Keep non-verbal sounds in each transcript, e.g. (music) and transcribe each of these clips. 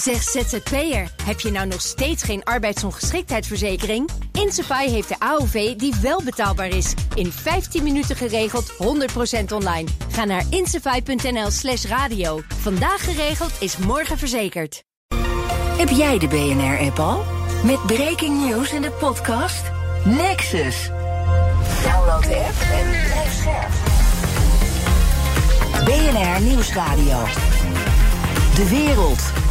Zeg ZZP'er, heb je nou nog steeds geen arbeidsongeschiktheidsverzekering? Insafai heeft de AOV die wel betaalbaar is. In 15 minuten geregeld, 100% online. Ga naar insafai.nl slash radio. Vandaag geregeld is morgen verzekerd. Heb jij de BNR-app al? Met breaking news in de podcast? Nexus. Download de app en blijf scherp. BNR Nieuwsradio. De wereld.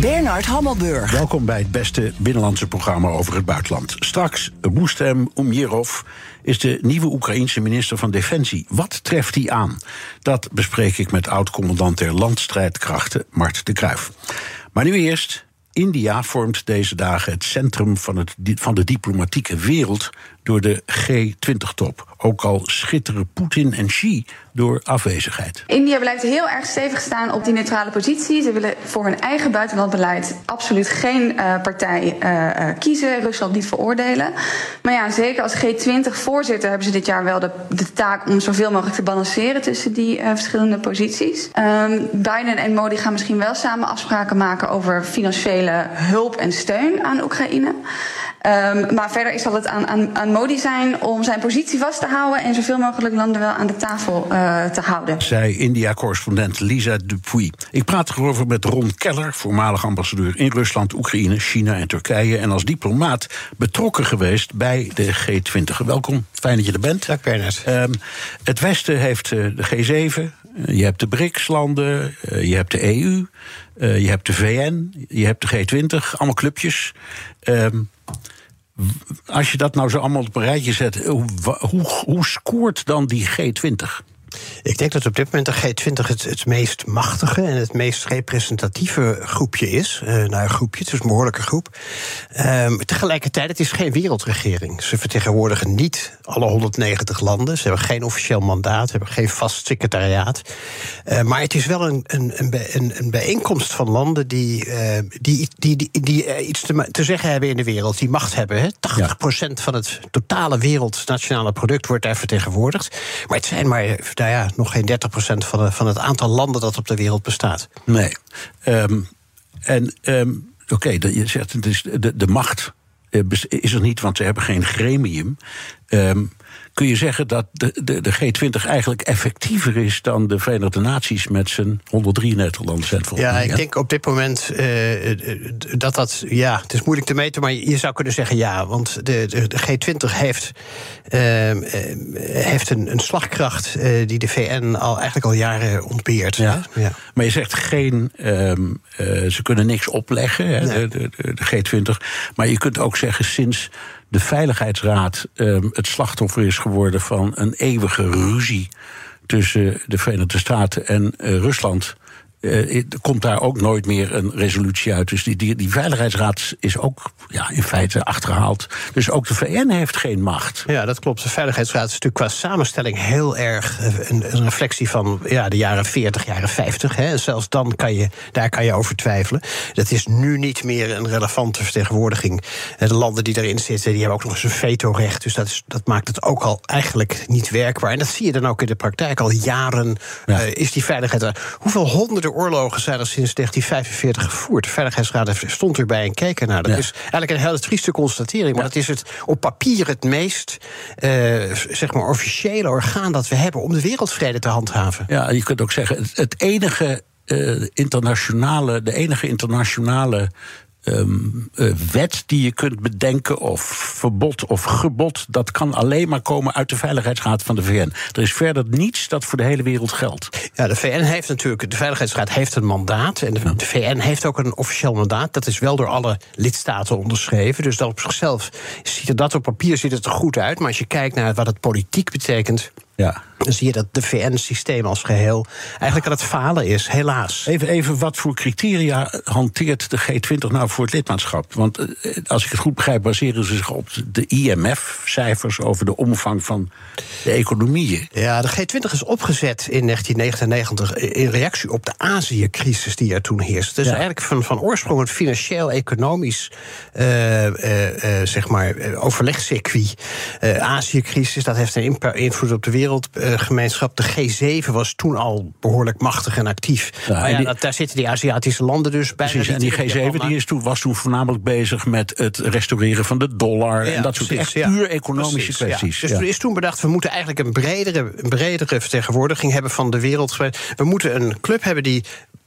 Bernard Hammelburg. Welkom bij het beste binnenlandse programma over het buitenland. Straks, Rustem Umjerov is de nieuwe Oekraïense minister van Defensie. Wat treft hij aan? Dat bespreek ik met oud-commandant der landstrijdkrachten, Mart de Kruijf. Maar nu eerst India vormt deze dagen het centrum van, het, van de diplomatieke wereld door de G20-top. Ook al schitteren Poetin en Xi door afwezigheid. India blijft heel erg stevig staan op die neutrale positie. Ze willen voor hun eigen buitenlandbeleid absoluut geen uh, partij uh, kiezen, Rusland niet veroordelen. Maar ja, zeker als G20-voorzitter hebben ze dit jaar wel de, de, taak om zoveel mogelijk te balanceren tussen die verschillende posities. Um, Biden en Modi gaan misschien wel samen afspraken maken over financiële hulp en steun aan Oekraïne. Um, maar verder zal het aan, aan, aan, Modi zijn om zijn positie vast te houden en zoveel mogelijk landen wel aan de tafel uh, te houden. Zij India-correspondent Lisa Dupuy. Ik praat erover met Ron Keller, voormalig ambassadeur in Rusland, Oekraïne, China en Turkije. En als diplomaat betrokken geweest bij de G20. Welkom, fijn dat je er bent. Dank, Bernard. Um, het Westen heeft uh, de G7, uh, je hebt de BRICS-landen, je hebt de EU, je hebt de VN, je hebt de G20, allemaal clubjes. Um, als je dat nou zo allemaal op een rijtje zet, hoe, hoe, hoe scoort dan die G20? Ik denk dat op dit moment de G20 het, het meest machtige en het meest representatieve groepje is. Uh, nou, een groepje, het is een behoorlijke groep. Um, tegelijkertijd, het is geen wereldregering. Ze vertegenwoordigen niet alle 190 landen. Ze hebben geen officieel mandaat, ze hebben geen vast secretariaat. Uh, maar het is wel een, een, een, een bijeenkomst van landen die, uh, die, die, die, die iets te, te, zeggen hebben in de wereld, die macht hebben. Hè? 80% ja. van het totale wereldnationale product wordt daar vertegenwoordigd. Maar het zijn maar nou ja, nog geen 30% van, van het aantal landen dat op de wereld bestaat. Nee. Um, en um, oké, je zegt is de, de macht is er niet, want ze hebben geen gremium. Um, kun je zeggen dat de, de, de G20 eigenlijk effectiever is dan de Verenigde Naties met zijn 133 landen Ja, ik denk op dit moment uh, dat dat, ja, het is moeilijk te meten, maar je zou kunnen zeggen ja, want de, de, de G20 heeft, uh, heeft een, een slagkracht uh, die de VN al eigenlijk al jaren ontbeert. Ja. ja. Maar je zegt geen, um, ze kunnen niks opleggen, hè, nee. de, de, de G20, maar je kunt ook zeggen sinds de Veiligheidsraad um, het slachtoffer is geworden van een eeuwige ruzie tussen de Verenigde Staten en uh, Rusland. Uh, komt daar ook nooit meer een resolutie uit. Dus die, die, die Veiligheidsraad is ook ja, in feite achterhaald. Dus ook de VN heeft geen macht. Ja, dat klopt. De Veiligheidsraad is natuurlijk qua samenstelling heel erg een, een reflectie van ja, de jaren 40, jaren 50. Hè. Zelfs dan kan je, daar kan je over twijfelen. Dat is nu niet meer een relevante vertegenwoordiging. De landen die erin zitten, die hebben ook nog eens een vetorecht. Dus dat, is, dat maakt het ook al eigenlijk niet werkbaar. En dat zie je dan ook in de praktijk. Al jaren ja. uh, is die veiligheidsraad. Hoeveel honderden oorlogen zijn er sinds 1945 gevoerd. De Veiligheidsraad stond erbij en keek ernaar. Dat ja. is eigenlijk een hele trieste constatering. Maar dat is het op papier het meest uh, zeg maar officiële orgaan dat we hebben om de wereldvrede te handhaven. Ja, je kunt ook zeggen, het, enige uh, internationale, de enige internationale um, uh, wet die je kunt bedenken, of verbod of gebod, dat kan alleen maar komen uit de Veiligheidsraad van de VN. Er is verder niets dat voor de hele wereld geldt. Ja, de VN heeft natuurlijk, de Veiligheidsraad heeft een mandaat. En de, ja. de VN heeft ook een officieel mandaat. Dat is wel door alle lidstaten onderschreven. Dus dat op zichzelf ziet er dat op papier ziet het er goed uit. Maar als je kijkt naar wat het politiek betekent. Ja. Zie je dat de VN-systeem als geheel eigenlijk aan het falen is, helaas. Even, even wat voor criteria hanteert de G20 nou voor het lidmaatschap? Want als ik het goed begrijp, baseren ze zich op de IMF-cijfers over de omvang van de economieën. Ja, de G20 is opgezet in 1999 in reactie op de Azië-crisis die er toen heerste. Dus ja. eigenlijk van, van oorsprong een financieel-economisch uh, uh, uh, zeg maar, overlegcircuit. Azië-crisis, dat heeft een invloed op de wereld gemeenschap. De G7 was toen al behoorlijk machtig en actief. maar ja, dat, daar zitten die Aziatische landen dus bij. Precies, en die G7 die is toen, was toen voornamelijk bezig met het restaureren van de dollar. en dat soort echt puur economische kwesties. Dus er is toen bedacht, we moeten eigenlijk een bredere, een bredere vertegenwoordiging hebben van de wereld. We moeten een club hebben die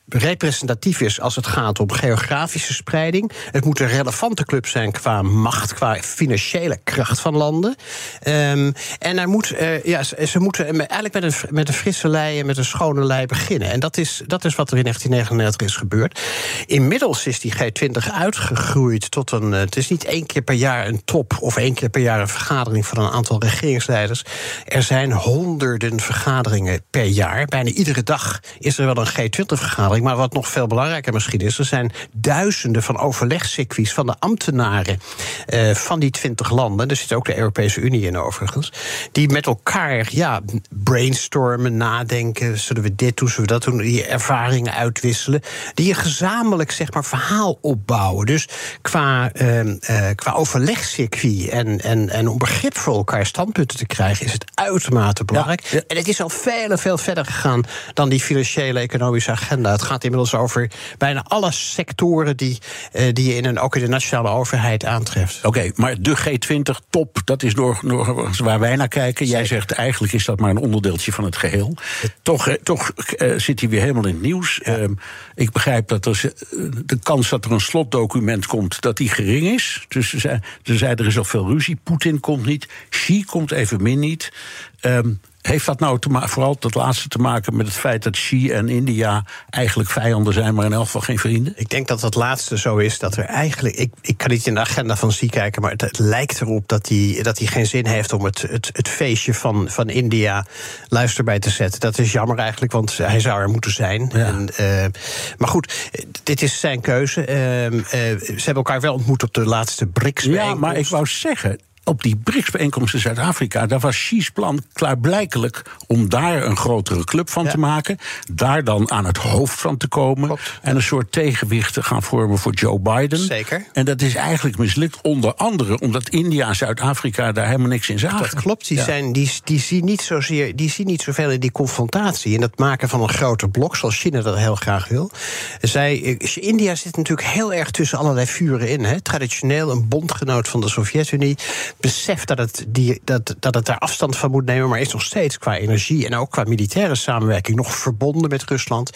representatief is als het gaat om geografische spreiding. Het moet een relevante club zijn qua macht, qua financiële kracht van landen. Um, en er moet, uh, ja, ze, moeten eigenlijk met een, met een frisse lei en met een schone lei beginnen. En dat is, dat is wat er in 1999 is gebeurd. Inmiddels is die G20 uitgegroeid tot een. Uh, het is niet één keer per jaar een top of één keer per jaar een vergadering van een aantal regeringsleiders. Er zijn honderden vergaderingen per jaar. Bijna iedere dag is er wel een G20-vergadering. Maar wat nog veel belangrijker misschien is, er zijn duizenden van overlegcircuits van de ambtenaren uh, van die twintig landen. Er zit ook de Europese Unie in overigens. Die met elkaar ja, brainstormen, nadenken. Zullen we dit doen, zullen we dat doen? Die ervaringen uitwisselen. Die een gezamenlijk zeg maar, verhaal opbouwen. Dus qua, uh, uh, qua overlegcircuit en, en, en om begrip voor elkaar standpunten te krijgen, is het uitermate belangrijk. Ja, En het is al veel, veel verder gegaan dan die financiële economische agenda. Het gaat inmiddels over bijna alle sectoren die, uh, die je in een, ook in de nationale overheid aantreft. Oké, maar de G20-top, dat is door, door, waar wij naar kijken. Jij zegt eigenlijk is dat maar een onderdeeltje van het geheel. Toch, toch uh, zit hij weer helemaal in het nieuws. Ja. Uh, ik begrijp dat er, de kans dat er een slotdocument komt, dat die gering is. Dus ze zei, ze zei er is al veel ruzie. Poetin komt niet. Xi komt evenmin niet. Um, heeft dat nou te vooral dat laatste te maken met het feit dat Xi en India eigenlijk vijanden zijn, maar in elk geval geen vrienden? Ik denk dat dat laatste zo is dat er eigenlijk. Ik, ik kan niet in de agenda van Xi kijken, maar het, het lijkt erop dat hij, dat hij geen zin heeft om het, het, het feestje van, van India luister bij te zetten. Dat is jammer eigenlijk, want hij zou er moeten zijn. Ja. En, uh, maar goed, dit is zijn keuze. Uh, uh, ze hebben elkaar wel ontmoet op de laatste brics Ja, maar ik wou zeggen, op die BRICS-bijeenkomst in Zuid-Afrika, daar was Xi's plan klaarblijkelijk om daar een grotere club van ja. te maken. Daar dan aan het hoofd van te komen. Klopt. En een soort tegenwicht te gaan vormen voor Joe Biden. Zeker. En dat is eigenlijk mislukt, onder andere omdat India en Zuid-Afrika daar helemaal niks in zagen. Dat klopt. Die, ja. zijn, die, die, zien niet zozeer, die zien niet zoveel in die confrontatie. En het maken van een groter blok, zoals China dat heel graag wil. Zij, India zit natuurlijk heel erg tussen allerlei vuren in. Hè. Traditioneel een bondgenoot van de Sovjet-Unie beseft dat het, die, dat, dat het daar afstand van moet nemen, maar is nog steeds qua energie en ook qua militaire samenwerking nog verbonden met Rusland.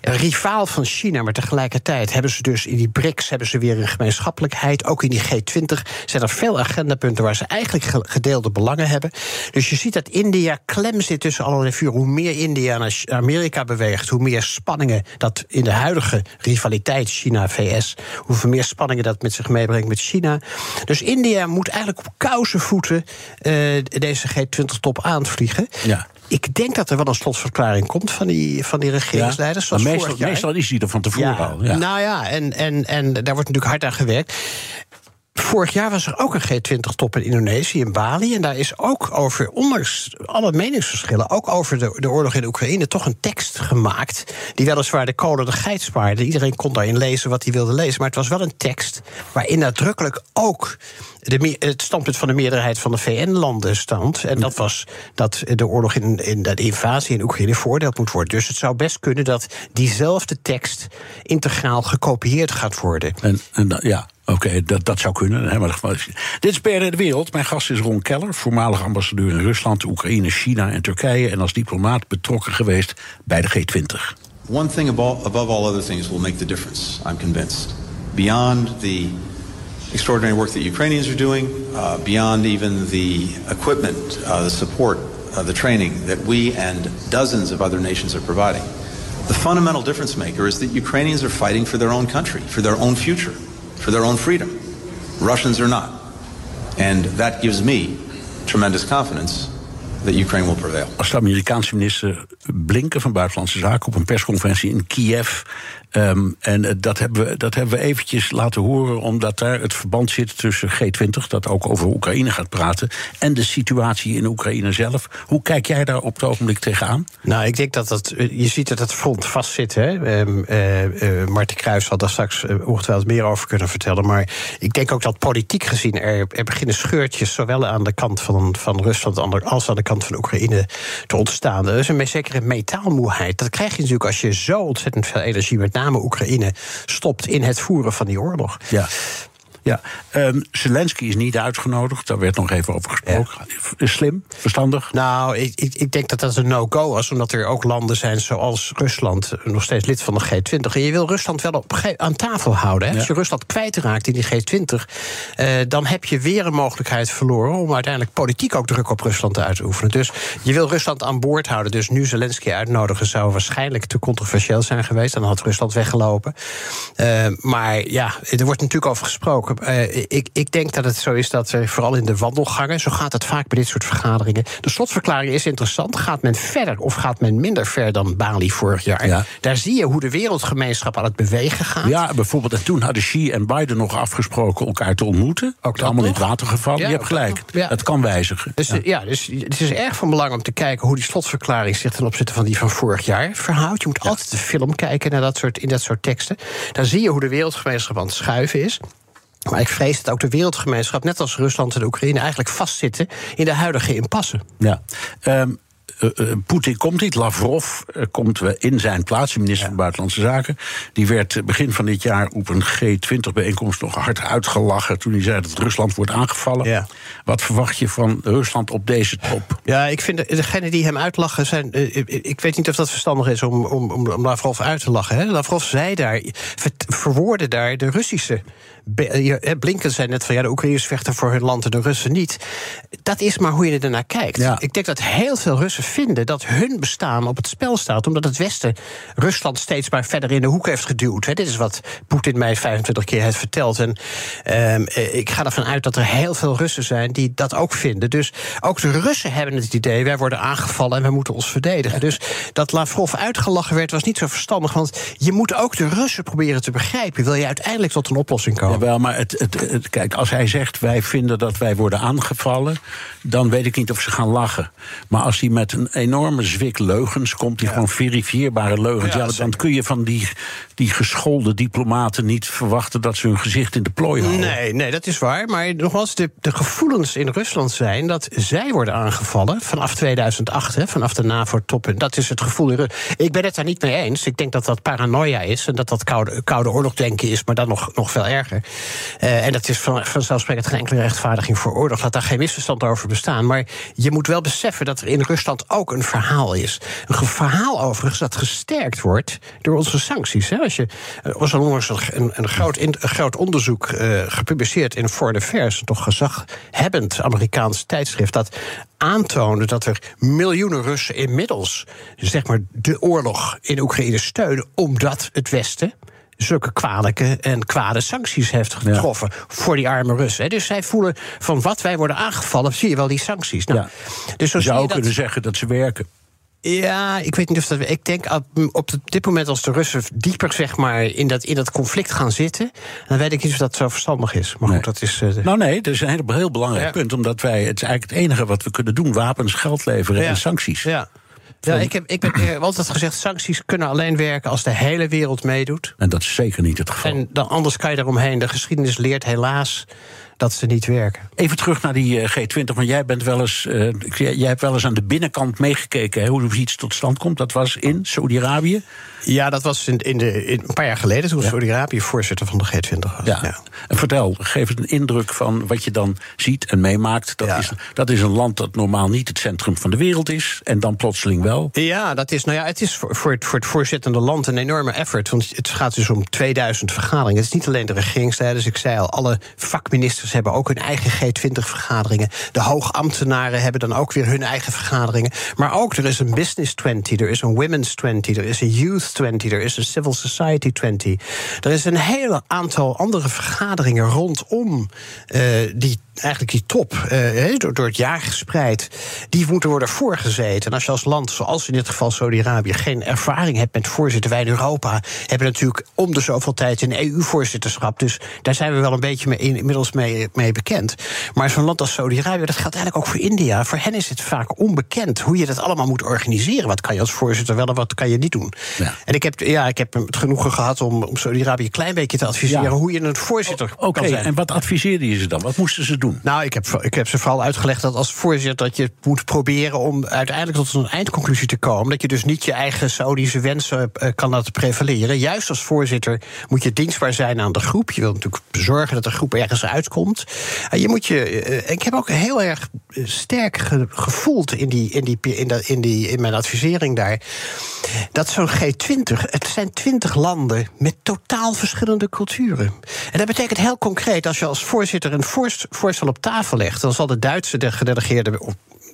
Rivaal van China, maar tegelijkertijd hebben ze dus in die BRICS hebben ze weer een gemeenschappelijkheid. Ook in die G20 zijn er veel agendapunten waar ze eigenlijk gedeelde belangen hebben. Dus je ziet dat India klem zit tussen allerlei vuur. Hoe meer India naar Amerika beweegt, hoe meer spanningen dat in de huidige rivaliteit China-VS, hoeveel meer spanningen dat met zich meebrengt met China. Dus India moet eigenlijk koude voeten uh, deze G20-top aanvliegen. Ja. Ik denk dat er wel een slotverklaring komt van die, van die regeringsleiders. Ja, meestal, meestal, is die er van tevoren ja, al. Ja. Nou ja, en, en, en daar wordt natuurlijk hard aan gewerkt. Vorig jaar was er ook een G20-top in Indonesië, in Bali. En daar is ook over, ondanks alle meningsverschillen, ook over de, de oorlog in Oekraïne, toch een tekst gemaakt. Die weliswaar de kolen de geit spaarde. Iedereen kon daarin lezen wat hij wilde lezen. Maar het was wel een tekst waarin nadrukkelijk ook de, het standpunt van de meerderheid van de VN-landen stond. En dat was dat de oorlog in, in de invasie in Oekraïne voordeeld moet worden. Dus het zou best kunnen dat diezelfde tekst integraal gekopieerd gaat worden. En, en ja, Oké, dat, dat zou kunnen. Maar, dit is BRD de Wereld. Mijn gast is Ron Keller, voormalig ambassadeur in Rusland, Oekraïne, China en Turkije. En als diplomaat betrokken geweest bij de G20. One thing above, above all other things will make the difference, I'm convinced. Beyond the extraordinary work that Ukrainians are doing, uh, beyond even the equipment, uh, the support, uh, the training that we and dozens of other nations are providing. The fundamental difference maker is that Ukrainians are fighting for their own country, for their own future. For their own freedom. Russians are not. And that gives me tremendous confidence that Ukraine will prevail. Als de Amerikaanse minister Blinken van Buitenlandse Zaken op een persconferentie in Kiev Um, en dat hebben, we, dat hebben we eventjes laten horen, omdat daar het verband zit tussen G20, dat ook over Oekraïne gaat praten, en de situatie in Oekraïne zelf. Hoe kijk jij daar op het ogenblik tegenaan? Nou, ik denk dat dat, je ziet dat het front vast zit. Hè? Uh, uh, Marten Kruijs zal daar straks ongetwijfeld meer over kunnen vertellen. Maar ik denk ook dat politiek gezien er, er beginnen scheurtjes, zowel aan de kant van, van Rusland als aan de kant van Oekraïne te ontstaan. Er is een zekere metaalmoeheid. Dat krijg je natuurlijk als je zo ontzettend veel energie, met name Oekraïne, stopt in het voeren van die oorlog. Ja. Ja, um, Zelensky is niet uitgenodigd. Daar werd nog even over gesproken. Slim, verstandig? Nou, ik, ik, ik, denk dat dat een no-go was. Omdat er ook landen zijn zoals Rusland, nog steeds lid van de G20. En je wil Rusland wel op, aan tafel houden. Hè? Als je Rusland kwijtraakt in die G20, uh, dan heb je weer een mogelijkheid verloren om uiteindelijk politiek ook druk op Rusland uit te oefenen. Dus je wil Rusland aan boord houden. Dus nu Zelensky uitnodigen zou waarschijnlijk te controversieel zijn geweest. Dan had Rusland weggelopen. Uh, maar ja, er wordt natuurlijk over gesproken. Uh, ik, ik, denk dat het zo is dat er vooral in de wandelgangen, zo gaat het vaak bij dit soort vergaderingen. De slotverklaring is interessant. Gaat men verder of gaat men minder ver dan Bali vorig jaar? Ja. Daar zie je hoe de wereldgemeenschap aan het bewegen gaat. Ja, bijvoorbeeld, en toen hadden Xi en Biden nog afgesproken elkaar te ontmoeten. Ook allemaal in het water gevallen. Ja, je hebt gelijk. Ja. Het kan wijzigen. Dus, ja. ja. dus het is erg van belang om te kijken hoe die slotverklaring zich ten opzichte van die van vorig jaar verhoudt. Je moet altijd de film kijken naar dat soort, in dat soort teksten. Dan zie je hoe de wereldgemeenschap aan het schuiven is. Maar ik vrees dat ook de wereldgemeenschap, net als Rusland en Oekraïne, eigenlijk vastzitten in de huidige impasse. Ja. Um, uh, Poetin komt niet. Lavrov uh, komt in zijn plaats, de minister ja. van Buitenlandse Zaken. Die werd begin van dit jaar op een G20-bijeenkomst nog hard uitgelachen. toen hij zei dat Rusland wordt aangevallen. Ja. Wat verwacht je van Rusland op deze top? Ja, ik vind degenen die hem uitlachen zijn. ik weet niet of dat verstandig is om, om, om Lavrov uit te lachen. Hè. Lavrov zei daar, verwoordde daar de Russische Blinken zei net van ja, de Oekraïners vechten voor hun land en de Russen niet. Dat is maar hoe je er naar kijkt. Ik denk dat heel veel Russen vinden dat hun bestaan op het spel staat, omdat het Westen Rusland steeds maar verder in de hoek heeft geduwd. Dit is wat Poetin mij 25 keer heeft verteld. En um, ik ga ervan uit dat er heel veel Russen zijn die dat ook vinden. Dus ook de Russen hebben het idee: wij worden aangevallen en we moeten ons verdedigen. Dus dat Lavrov uitgelachen werd, was niet zo verstandig. Want je moet ook de Russen proberen te begrijpen. Wil je uiteindelijk tot een oplossing komen? Wel, maar het, kijk, als hij zegt wij vinden dat wij worden aangevallen, dan weet ik niet of ze gaan lachen. Maar als hij met een enorme zwik leugens komt, die gewoon verifieerbare leugens, ja, dan kun je van die, die geschoolde diplomaten niet verwachten dat ze hun gezicht in de plooi houden. Nee, nee, dat is waar. Maar nogmaals, de, de gevoelens in Rusland zijn dat zij worden aangevallen vanaf 2008, hè, vanaf de NAVO-top. Dat is het gevoel. Ik ben het daar niet mee eens. Ik denk dat dat paranoia is en dat dat koude, koude oorlogdenken is, maar dan nog, nog veel erger. Uh, en dat is van, vanzelfsprekend geen enkele rechtvaardiging voor oorlog. Laat daar geen misverstand over bestaan. Maar je moet wel beseffen dat er in Rusland ook een verhaal is. Een verhaal overigens dat gesterkt wordt door onze sancties. Als je, er was onlangs een, een, groot, een onderzoek uh, gepubliceerd in Foreign Affairs, een toch gezaghebbend Amerikaans tijdschrift, dat aantoonde dat er miljoenen Russen inmiddels zeg maar, de oorlog in Oekraïne steunen, omdat het Westen zulke kwalijke en kwade sancties heeft getroffen voor die arme Russen. Dus zij voelen van wat wij worden aangevallen, zie je wel die sancties. Nou, ja. Dus zo je zou je kunnen zeggen dat ze werken. Ja, ik weet niet of dat. Ik denk op dit moment, als de Russen dieper zeg maar, in, dat, in dat conflict gaan zitten, dan weet ik niet of dat zo verstandig is. Maar goed, dat is. Uh, nou, nee, dat is een heel, heel belangrijk punt, omdat wij. Het is eigenlijk het enige wat we kunnen doen: wapens, geld leveren en sancties. Ja. Ja, ik heb, ik heb altijd gezegd: sancties kunnen alleen werken als de hele wereld meedoet. En dat is zeker niet het geval. En dan, anders kan je eromheen. De geschiedenis leert helaas dat ze niet werken. Even terug naar die eh, G20, want jij bent wel eens, uh, jij hebt wel eens aan de binnenkant meegekeken hè, hoe iets tot stand komt. Dat was in Saudi-Arabië. Ja, dat was in, in de, in, een paar jaar geleden toen ja. Saudi-Arabië voorzitter van de G20 was. Ja. ja. En vertel, geef het een indruk van wat je dan ziet en meemaakt. Dat, ja. is, dat is een land dat normaal niet het centrum van de wereld is en dan plotseling wel. Ja, dat is, nou ja, het is voor, voor, het, voor het voorzittende land een enorme effort. Want het gaat dus om 2000 vergaderingen. Het is niet alleen de regeringsleiders. Ik zei al, alle vakministers hebben ook hun eigen G20-vergaderingen. De hoogambtenaren hebben dan ook weer hun eigen vergaderingen. Maar ook er is een Business 20, er is een Women's 20, er is een Youth 20, er is een Civil Society 20. Er is een hele aantal andere vergaderingen rondom uh, die eigenlijk die top, uh, door, door het jaar gespreid, die moeten worden voorgezeten. En als je als land, zoals in dit geval Saudi-Arabië, geen ervaring hebt met voorzitter, wij in Europa hebben natuurlijk om de zoveel tijd een EU-voorzitterschap. Dus daar zijn we wel een beetje mee, inmiddels mee mee, bekend. Maar zo'n land als Saudi-Arabië, dat geldt eigenlijk ook voor India. Voor hen is het vaak onbekend hoe je dat allemaal moet organiseren. Wat kan je als voorzitter wel en wat kan je niet doen? Ja. En ik heb, ja, ik heb het genoegen gehad om, om Saudi-Arabië een klein beetje te adviseren Ja. hoe je een voorzitter kan zijn. en wat adviseerde je ze dan? Wat moesten ze doen? Nou, ik heb, ik heb ze vooral uitgelegd dat als voorzitter dat je moet proberen om uiteindelijk tot een eindconclusie te komen. Dat je dus niet je eigen Saudische wensen eh, kan laten prevaleren. Juist als voorzitter moet je dienstbaar zijn aan de groep. Je wilt natuurlijk zorgen dat de groep ergens uitkomt. En je moet je. eh, ik heb ook heel erg eh, sterk ge- gevoeld in, die, in, die, in, in, die, in mijn advisering daar. Dat zo'n G20, het zijn twintig landen met totaal verschillende culturen. En dat betekent heel concreet, als je als voorzitter een voorst- op tafel legt, dan zal de Duitse de gedelegeerde.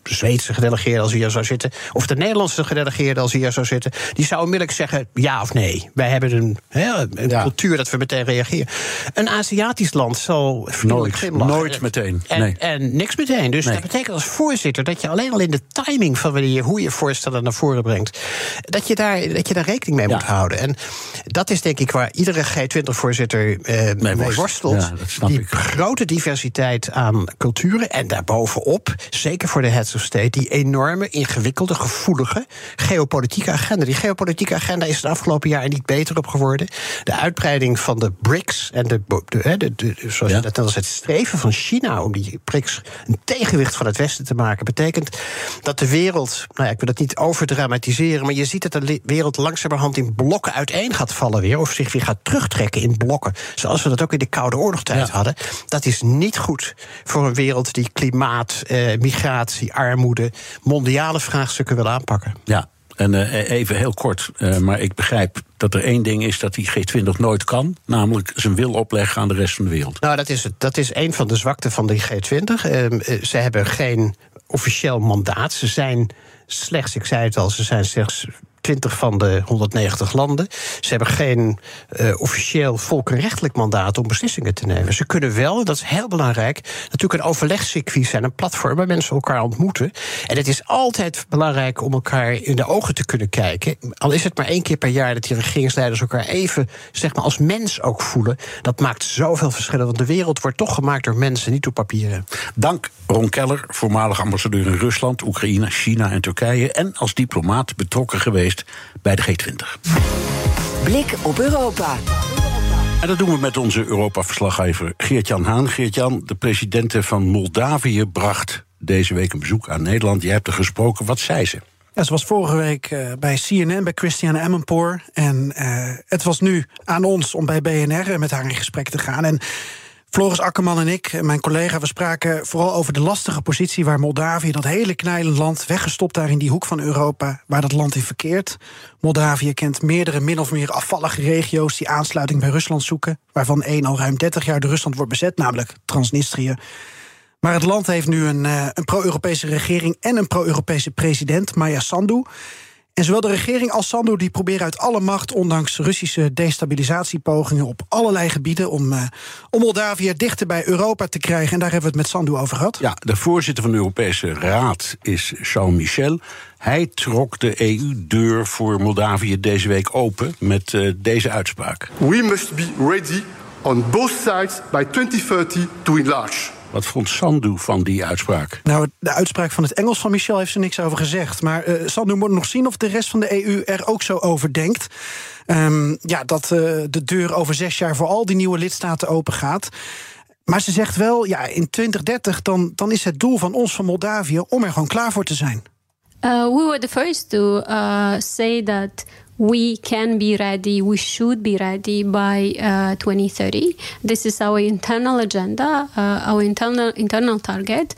Zweedse gedelegeerde als hij hier zou zitten, of de Nederlandse gedelegeerde als hij hier zou zitten, die zou onmiddellijk zeggen ja of nee. Wij hebben een, een Ja. cultuur dat we meteen reageren. Een Aziatisch land zal Nooit, nooit meteen, En, nee. en niks meteen. Dus Nee. dat betekent als voorzitter dat je alleen al in de timing van wanneer je, hoe je voorstellen naar voren brengt, dat je daar, dat je daar rekening mee Ja. moet houden. En dat is denk ik waar iedere G20-voorzitter eh mee worstelt. Ja, die ik. grote diversiteit aan culturen. En daarbovenop, zeker voor de heads of state, die enorme, ingewikkelde, gevoelige geopolitieke agenda. Die geopolitieke agenda is het afgelopen jaar niet beter op geworden. De uitbreiding van de BRICS en de, de, de, de- de- zoals Ja. je dat als het streven van China om die BRICS een tegenwicht van het Westen te maken, betekent dat de wereld, nou ja, ik wil dat niet overdramatiseren, maar je ziet dat de wereld langzamerhand in blokken uiteen gaat vallen weer, of zich weer gaat terugtrekken in blokken, zoals we dat ook in de Koude Oorlogstijd Ja. hadden. Dat is niet goed voor een wereld die klimaat, eh, migratie, armoede, mondiale vraagstukken wil aanpakken. Ja, en eh, even heel kort, eh, maar ik begrijp dat er één ding is dat die G20 nooit kan, namelijk zijn wil opleggen aan de rest van de wereld. Nou, dat is, het. dat is een van de zwakten van de G20. Ehm, eh, ze hebben geen officieel mandaat. Ze zijn slechts, ik zei het al, ze zijn slechts 20 van de 190 landen. Ze hebben geen eh, officieel volkenrechtelijk mandaat om beslissingen te nemen. Ze kunnen wel, dat is heel belangrijk, natuurlijk een overlegcircuit zijn, een platform waar mensen elkaar ontmoeten. En het is altijd belangrijk om elkaar in de ogen te kunnen kijken. Al is het maar één keer per jaar dat die regeringsleiders elkaar even, zeg maar, als mens ook voelen. Dat maakt zoveel verschillen, want de wereld wordt toch gemaakt door mensen, niet door papieren. Dank Ron Keller, voormalig ambassadeur in Rusland, Oekraïne, China en Turkije en als diplomaat betrokken geweest bij de G20. Blik op Europa. En dat doen we met onze Europa-verslaggever Geert-Jan Haan. Geert-Jan, de president van Moldavië bracht deze week een bezoek aan Nederland. Je hebt er gesproken. Wat zei ze? Ja, ze was vorige week eh, bij CNN, bij Christiane Amanpour. En eh, het was nu aan ons om bij BNR eh, met haar in gesprek te gaan. En Floris Akkerman en ik, mijn collega, we spraken vooral over de lastige positie waar Moldavië, dat hele kleine land, weggestopt daar in die hoek van Europa, waar dat land in verkeert. Moldavië kent meerdere min of meer afvallige regio's die aansluiting bij Rusland zoeken, waarvan één al ruim 30 jaar door Rusland wordt bezet, namelijk Transnistrië. Maar het land heeft nu een, eh, een pro-Europese regering en een pro-Europese president, Maya Sandu. En zowel de regering als Sandu die proberen uit alle macht, ondanks Russische destabilisatiepogingen op allerlei gebieden, om, eh, om Moldavië dichter bij Europa te krijgen. En daar hebben we het met Sandu over gehad. Ja, de voorzitter van de Europese Raad is Charles Michel. Hij trok de EU-deur voor Moldavië deze week open met eh, deze uitspraak. We must be ready on both sides by 2030 to enlarge. Wat vond Sandu van die uitspraak? Nou, de uitspraak van het Engels van Michel heeft er niks over gezegd. Maar eh Sandu moet nog zien of de rest van de EU er ook zo over denkt. Ehm, ja, dat eh, de deur over zes jaar voor al die nieuwe lidstaten open gaat. Maar ze zegt wel, ja, in 2030 dan, dan is het doel van ons van Moldavië om er gewoon klaar voor te zijn. Uh, we were the first to uh, say that we can be ready, we should be ready by uh, 2030. This is our internal agenda, uh, our internal, internal target.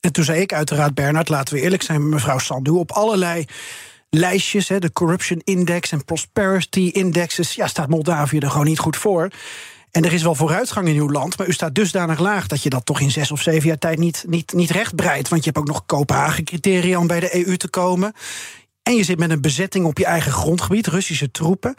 En toen zei ik uiteraard, Bernard, laten we eerlijk zijn mevrouw Sandu... op allerlei lijstjes, hè, de Corruption Index en Prosperity Indexes... ja, staat Moldavië er gewoon niet goed voor. En er is wel vooruitgang in uw land, maar u staat dusdanig laag... dat je dat toch in zes of zeven jaar tijd niet, niet, niet rechtbreidt. Want je hebt ook nog Kopenhagen-criteria om bij de EU te komen. En je zit met een bezetting op je eigen grondgebied, Russische troepen...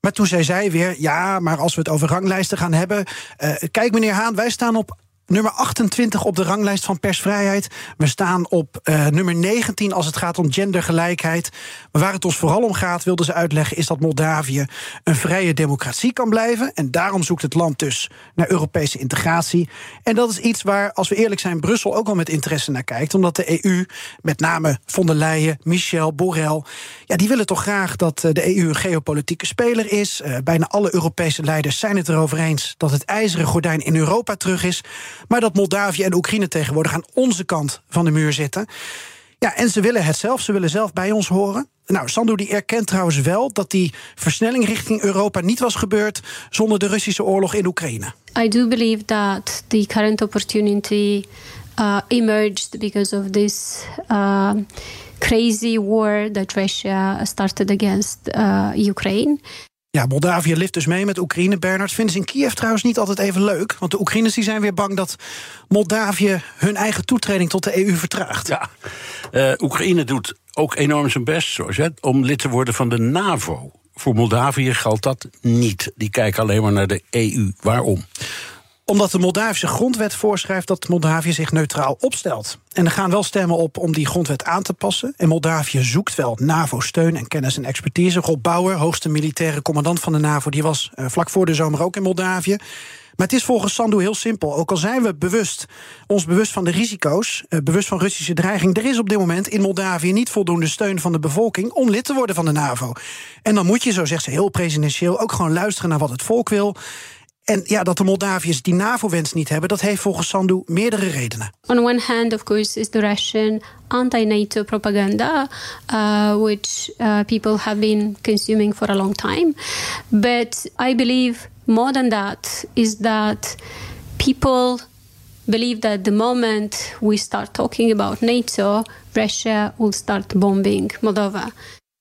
Maar toen zei zij weer, ja, maar als we het over ranglijsten gaan hebben... eh, kijk meneer Haan, wij staan op nummer 28 op de ranglijst van persvrijheid. We staan op uh, nummer 19 als het gaat om gendergelijkheid. Maar waar het ons vooral om gaat, wilden ze uitleggen, is dat Moldavië een vrije democratie kan blijven. En daarom zoekt het land dus naar Europese integratie. En dat is iets waar, als we eerlijk zijn, Brussel ook al met interesse naar kijkt. Omdat de EU, met name von der Leyen, Michel, Borrell, ja, die willen toch graag dat eh, de EU een geopolitieke speler is. Uh, bijna alle Europese leiders zijn het erover eens dat het ijzeren gordijn in Europa terug is. Maar dat Moldavië en Oekraïne tegenwoordig aan onze kant van de muur zitten. Ja, en ze willen het zelf, ze willen zelf bij ons horen. Nou, Sandu die erkent trouwens wel dat die versnelling richting Europa niet was gebeurd zonder de Russische oorlog in Oekraïne. I do believe that the current opportunity uh, emerged because of this uh, crazy war that Russia started against uh, Ukraine. Ja, Moldavië lift dus mee met Oekraïne. Bernard vinden ze in Kiev trouwens niet altijd even leuk. Want de Oekraïners die zijn weer bang dat Moldavië hun eigen toetreding tot de EU vertraagt. Ja, uh, Oekraïne doet ook enorm zijn best zoals, hè, om lid te worden van de NAVO. Voor Moldavië geldt dat niet. Die kijken alleen maar naar de EU. Waarom? Omdat de Moldavische grondwet voorschrijft dat Moldavië zich neutraal opstelt. En er gaan wel stemmen op om die grondwet aan te passen. En Moldavië zoekt wel NAVO-steun en kennis en expertise. Rob Bauer, hoogste militaire commandant van de NAVO, die was uh, vlak voor de zomer ook in Moldavië. Maar het is volgens Sandu heel simpel. Ook al zijn we bewust, ons bewust van de risico's, uh, bewust van Russische dreiging, er is op dit moment in Moldavië niet voldoende steun van de bevolking om lid te worden van de NAVO. En dan moet je, zo zegt ze heel presidentieel, ook gewoon luisteren naar wat het volk wil. En ja, dat de Moldaviërs die NAVO-wens niet hebben, dat heeft volgens Sandu meerdere redenen. On one hand, of course, is the Russian anti-NATO propaganda, uh, which uh, people have been consuming for a long time. But I believe more than that is that people believe that the moment we start talking about NATO, Russia will start bombing Moldova.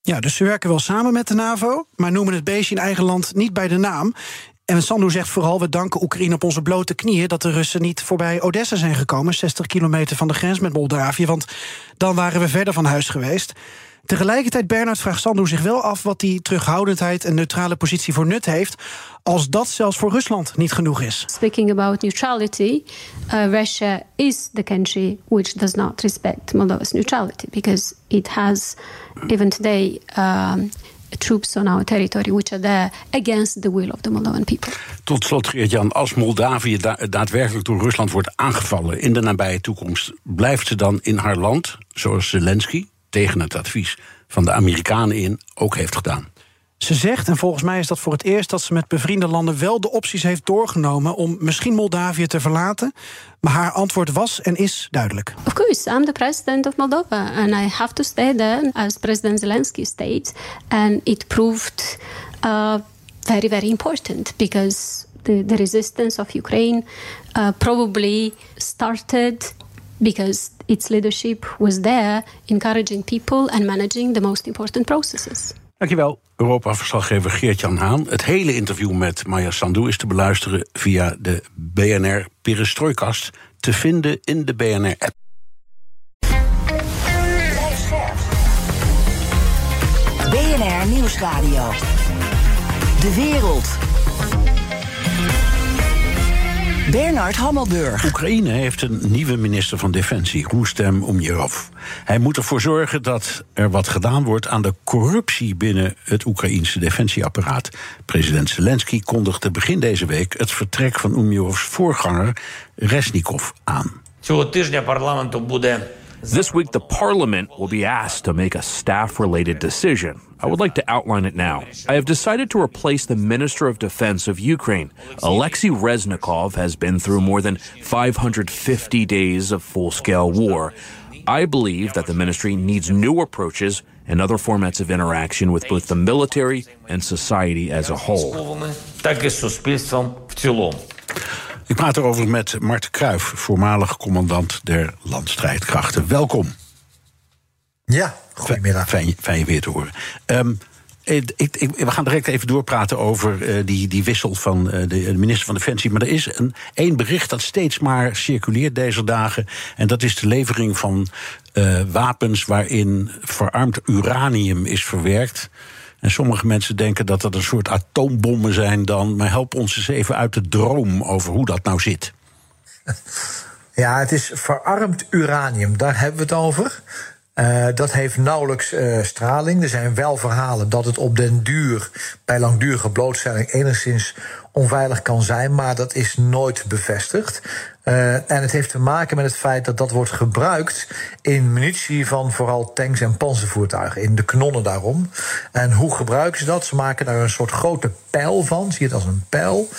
Ja, dus ze werken wel samen met de NAVO, maar noemen het beestje in eigen land niet bij de naam. En Sandu zegt vooral, we danken Oekraïne op onze blote knieën... dat de Russen niet voorbij Odessa zijn gekomen... 60 kilometer van de grens met Moldavië, want dan waren we verder van huis geweest. Tegelijkertijd, Bernard, vraagt Sandu zich wel af... wat die terughoudendheid en neutrale positie voor nut heeft... als dat zelfs voor Rusland niet genoeg is. Speaking about neutrality, uh, Russia is the country which does not respect Moldova's neutrality... because it has, even today... Um, troops on our territory which are there against the will of the Moldovan people. Tot slot, Geert-Jan, als Moldavië da daadwerkelijk door Rusland wordt aangevallen in de nabije toekomst, blijft ze dan in haar land, zoals Zelensky, tegen het advies van de Amerikanen in, ook heeft gedaan? Ze zegt, en volgens mij is dat voor het eerst dat ze met bevriende landen wel de opties heeft doorgenomen om misschien Moldavië te verlaten. Maar haar antwoord was en is duidelijk. Of course, I'm the president of Moldova and I have to stay there as President Zelensky states. And it proved uh, very, very important because the, the resistance of Ukraine uh, probably started because its leadership was there encouraging people and managing the most important processes. Dankjewel, Europa-verslaggever Geert-Jan Haan. Het hele interview met Maya Sandu is te beluisteren via de BNR Perestrooikast... te vinden in de BNR-app. BNR Nieuwsradio. De wereld. Bernard Hammelburg. Oekraïne heeft een nieuwe minister van Defensie, Roestem Umjerov. Hij moet ervoor zorgen dat er wat gedaan wordt aan de corruptie binnen het Oekraïense defensieapparaat. President Zelensky kondigde begin deze week het vertrek van Umjerovs voorganger Resnikov aan. Цього тижня парламенту буде This week, the parliament will be asked to make a staff related decision. I would like to outline it now. I have decided to replace the Minister of Defense of Ukraine. Alexei Reznikov has been through more than 550 days of full scale war. I believe that the ministry needs new approaches and other formats of interaction with both the military and society as a whole. Ik praat erover met Mart Kruijf, voormalig commandant der landstrijdkrachten. Welkom. Ja, goedemiddag. Fijn, fijn je weer te horen. Ehm, ik, we gaan direct even doorpraten over eh, die, die wissel van eh, de, minister van Defensie. Maar er is een, één bericht dat steeds maar circuleert deze dagen. En dat is de levering van eh, wapens waarin verarmd uranium is verwerkt. En sommige mensen denken dat dat een soort atoombommen zijn dan. Maar help ons eens even uit de droom over hoe dat nou zit. Ja, het is verarmd uranium, daar hebben we het over. Uh, dat heeft nauwelijks uh, straling. Er zijn wel verhalen dat het op den duur bij langdurige blootstelling enigszins onveilig kan zijn, maar dat is nooit bevestigd. Uh, en het heeft te maken met het feit dat dat wordt gebruikt in munitie van vooral tanks en panzervoertuigen, in de kanonnen daarom. En hoe gebruiken ze dat? Ze maken daar een soort grote pijl van, zie je het als een pijl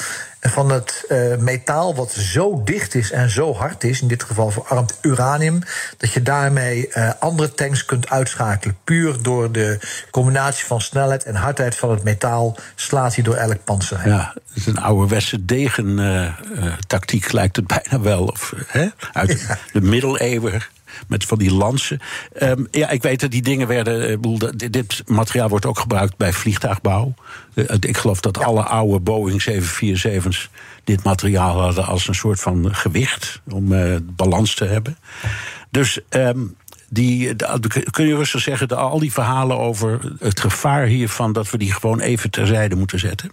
van het uh, metaal wat zo dicht is en zo hard is, in dit geval verarmd uranium, dat je daarmee uh, andere tanks kunt uitschakelen. Puur door de combinatie van snelheid en hardheid van het metaal slaat hij door elk panzer heen. Ja, het is een ouderwetse degen-tactiek, uh, lijkt het bijna wel. Of, hè? Uit ja. de middeleeuwen met van die lansen. Um, ja, ik weet dat die dingen werden. Bedoel, dit materiaal wordt ook gebruikt bij vliegtuigbouw. Uh, ik geloof dat ja. alle oude Boeing 747's dit materiaal hadden als een soort van gewicht om uh, balans te hebben. Dus. Um, die, kun je rustig zeggen, de, al die verhalen over het gevaar hiervan, dat we die gewoon even terzijde moeten zetten?